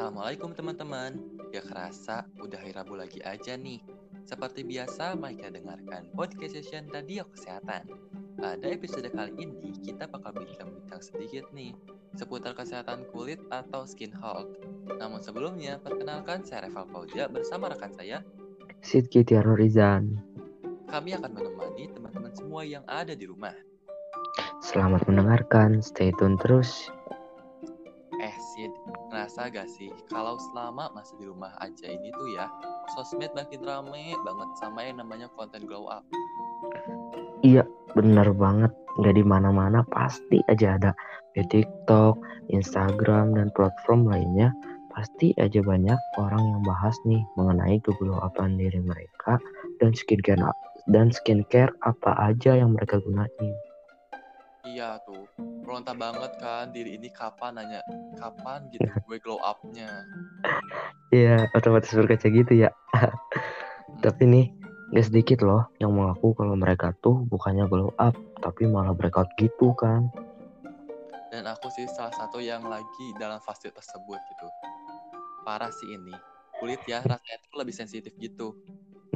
Assalamualaikum teman-teman. Gak kerasa udah hari Rabu lagi aja nih. Seperti biasa, mereka dengarkan podcast session Radio Kesehatan. Pada episode kali ini, kita bakal bincang-bincang sedikit nih seputar kesehatan kulit atau skin health. Namun sebelumnya, perkenalkan saya Reval Fauja bersama rekan saya, Sidki Tiano Rizan. Kami akan menemani teman-teman semua yang ada di rumah. Selamat mendengarkan, stay tune terus. Sid, ngerasa gak sih kalau selama masih di rumah aja ini tuh ya, sosmed makin rame banget sama yang namanya konten glow up. Iya, bener banget. Gak di mana-mana pasti aja ada di TikTok, Instagram, dan platform lainnya. Pasti aja banyak orang yang bahas nih mengenai keglow upan diri mereka dan skincare dan skincare apa aja yang mereka gunain. Iya tuh, meronta banget kan diri ini kapan nanya, kapan gitu gue glow up-nya. Iya, otomatis berkaca gitu ya. Tapi nih, gak sedikit loh yang mengaku kalau mereka tuh bukannya glow up, tapi malah breakout gitu kan. Dan aku sih salah satu yang lagi dalam fase tersebut gitu. Parah sih ini, kulit ya rasanya tuh lebih sensitif gitu.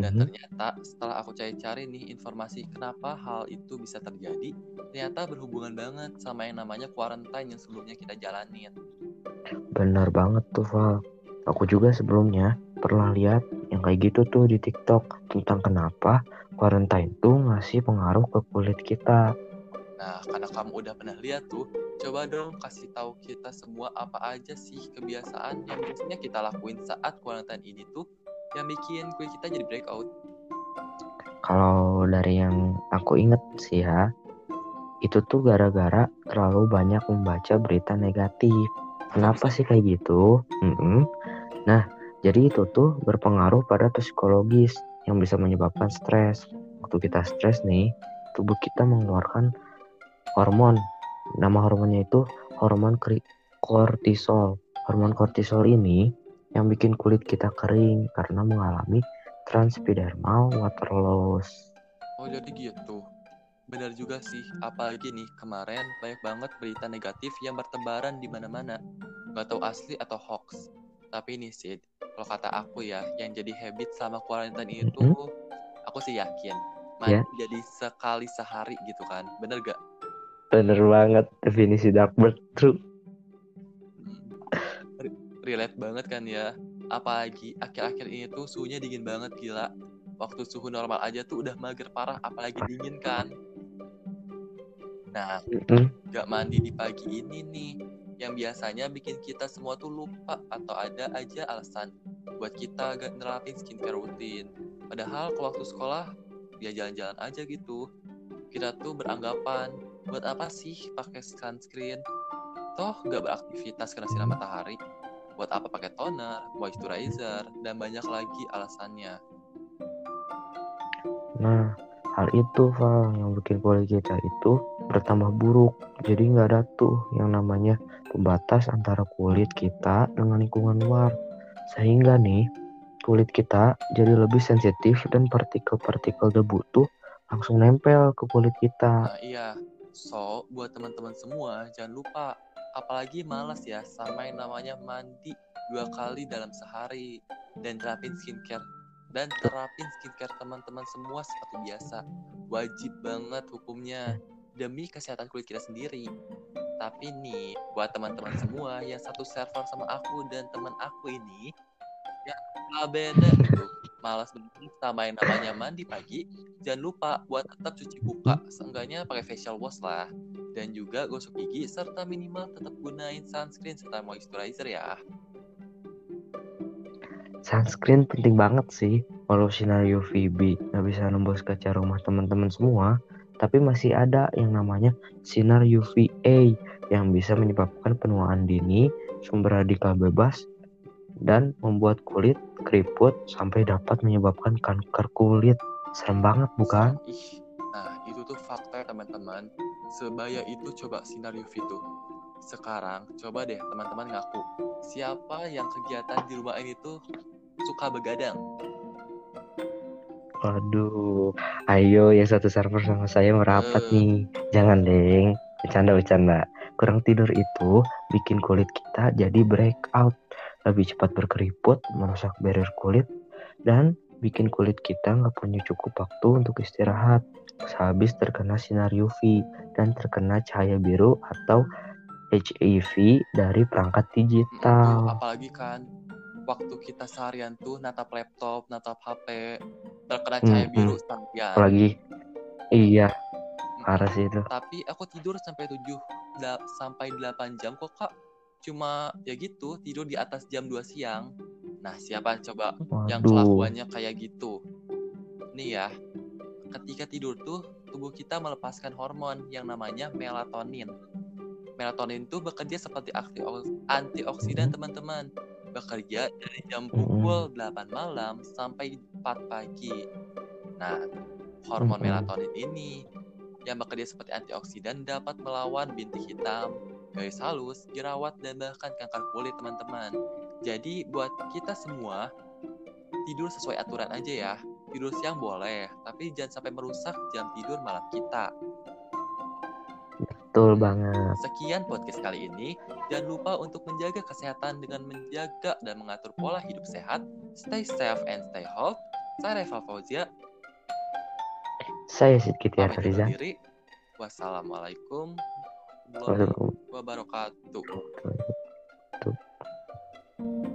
Dan ternyata setelah aku cari-cari nih informasi kenapa hal itu bisa terjadi, ternyata berhubungan banget sama yang namanya quarantine yang sebelumnya kita jalanin. Bener banget tuh Val. Aku juga sebelumnya pernah lihat yang kayak gitu tuh di TikTok tentang kenapa quarantine tuh ngasih pengaruh ke kulit kita. Nah, karena kamu udah pernah lihat tuh, coba dong kasih tahu kita semua apa aja sih kebiasaan yang biasanya kita lakuin saat quarantine ini tuh yang bikin kulit kita jadi breakout. Kalau dari yang aku inget sih ya, itu tuh gara-gara terlalu banyak membaca berita negatif. Kenapa sih kayak gitu? Mm-mm. Nah, jadi itu tuh berpengaruh pada psikologis yang bisa menyebabkan stres. Waktu kita stres nih, tubuh kita mengeluarkan hormon. Nama hormonnya itu hormon kortisol. Hormon kortisol ini yang bikin kulit kita kering karena mengalami transepidermal water loss. Oh, jadi gitu. Benar juga sih, apalagi nih kemarin banyak banget berita negatif yang bertebaran di mana-mana. Gak tahu asli atau hoax. Tapi nih Sid, kalau kata aku ya, yang jadi habit sama quarantine itu, Mhm. aku sih yakin. Mandi Ya. jadi sekali sehari gitu kan, bener gak? Bener banget definisi dark bird true. Re- relate banget kan ya. Apalagi akhir-akhir ini tuh suhunya dingin banget gila. Waktu suhu normal aja tuh udah mager parah apalagi dingin kan. Nah gak mandi di pagi ini nih yang biasanya bikin kita semua tuh lupa atau ada aja alasan buat kita gak nerapin skincare rutin. Padahal kalau waktu sekolah ya jalan-jalan aja gitu. Kita tuh beranggapan buat apa sih pakai sunscreen? Toh gak beraktivitas kena sinar matahari buat apa pakai toner, moisturizer, dan banyak lagi alasannya. Nah, hal itu Val yang bikin kulit kita itu bertambah buruk. Jadi nggak ada tuh yang namanya pembatas antara kulit kita dengan lingkungan luar. Sehingga nih kulit kita jadi lebih sensitif dan partikel-partikel debu tuh langsung nempel ke kulit kita. Nah iya, so buat teman-teman semua jangan lupa, apalagi malas ya sama yang namanya mandi dua kali dalam sehari dan terapin skincare dan terapin skincare teman-teman semua seperti biasa. Wajib banget hukumnya demi kesehatan kulit kita sendiri. Tapi nih, buat teman-teman semua yang satu server sama aku dan teman aku ini, ya nggak beda gitu. Malas banget sama yang namanya mandi pagi, jangan lupa buat tetap cuci muka, seenggaknya pakai facial wash lah. Dan juga gosok gigi, serta minimal tetap gunain sunscreen serta moisturizer ya. Sunscreen penting banget sih. Walau sinar UVB nggak bisa nembus kaca rumah teman-teman semua, tapi masih ada yang namanya sinar UVA yang bisa menyebabkan penuaan dini, sumber radikal bebas, dan membuat kulit keriput sampai dapat menyebabkan kanker kulit. Serem banget bukan? Ih, nah itu tuh fakta teman-teman. Sebaya itu coba sinar UV tuh. Sekarang coba deh teman-teman ngaku, siapa yang kegiatan di rumah ini tuh suka begadang? Waduh, ayo yang satu server sama saya merapat Eh. nih. Jangan deng, bercanda-bercanda. Kurang tidur itu bikin kulit kita jadi breakout. lebih cepat berkeriput, merusak barrier kulit, dan bikin kulit kita nggak punya cukup waktu untuk istirahat sehabis terkena sinar UV dan terkena cahaya biru atau HIV dari perangkat digital. apalagi kan waktu kita seharian tuh natap laptop, natap HP, terkena cahaya Mm-mm. biru seharian. Apalagi iya parah sih itu. Tapi aku tidur sampai 7 da- sampai 8 jam kok, Kak. Cuma ya gitu, tidur di atas jam 2 siang. Nah, siapa coba yang Waduh. kelakuannya kayak gitu? Nih ya, ketika tidur tuh tubuh kita melepaskan hormon yang namanya melatonin. Melatonin tuh bekerja seperti antioksidan teman-teman. Bekerja dari jam Mm-mm. pukul 8 malam sampai 4 pagi. Nah, hormon Mm-mm. melatonin ini yang bekerja seperti antioksidan dapat melawan bintik hitam, garis halus, jerawat, dan bahkan kanker kulit teman-teman. Jadi buat kita semua tidur sesuai aturan aja ya. Tidur siang boleh, tapi jangan sampai merusak jam tidur malam kita. Betul banget. Sekian podcast kali ini. Jangan lupa untuk menjaga kesehatan dengan menjaga dan mengatur pola hidup sehat. Stay safe and stay healthy. Saya Reva Fauzia, Saya Sidki pamit Tiar undur Rizal. diri. Wassalamualaikum warahmatullahi wabarakatuh. Waduh.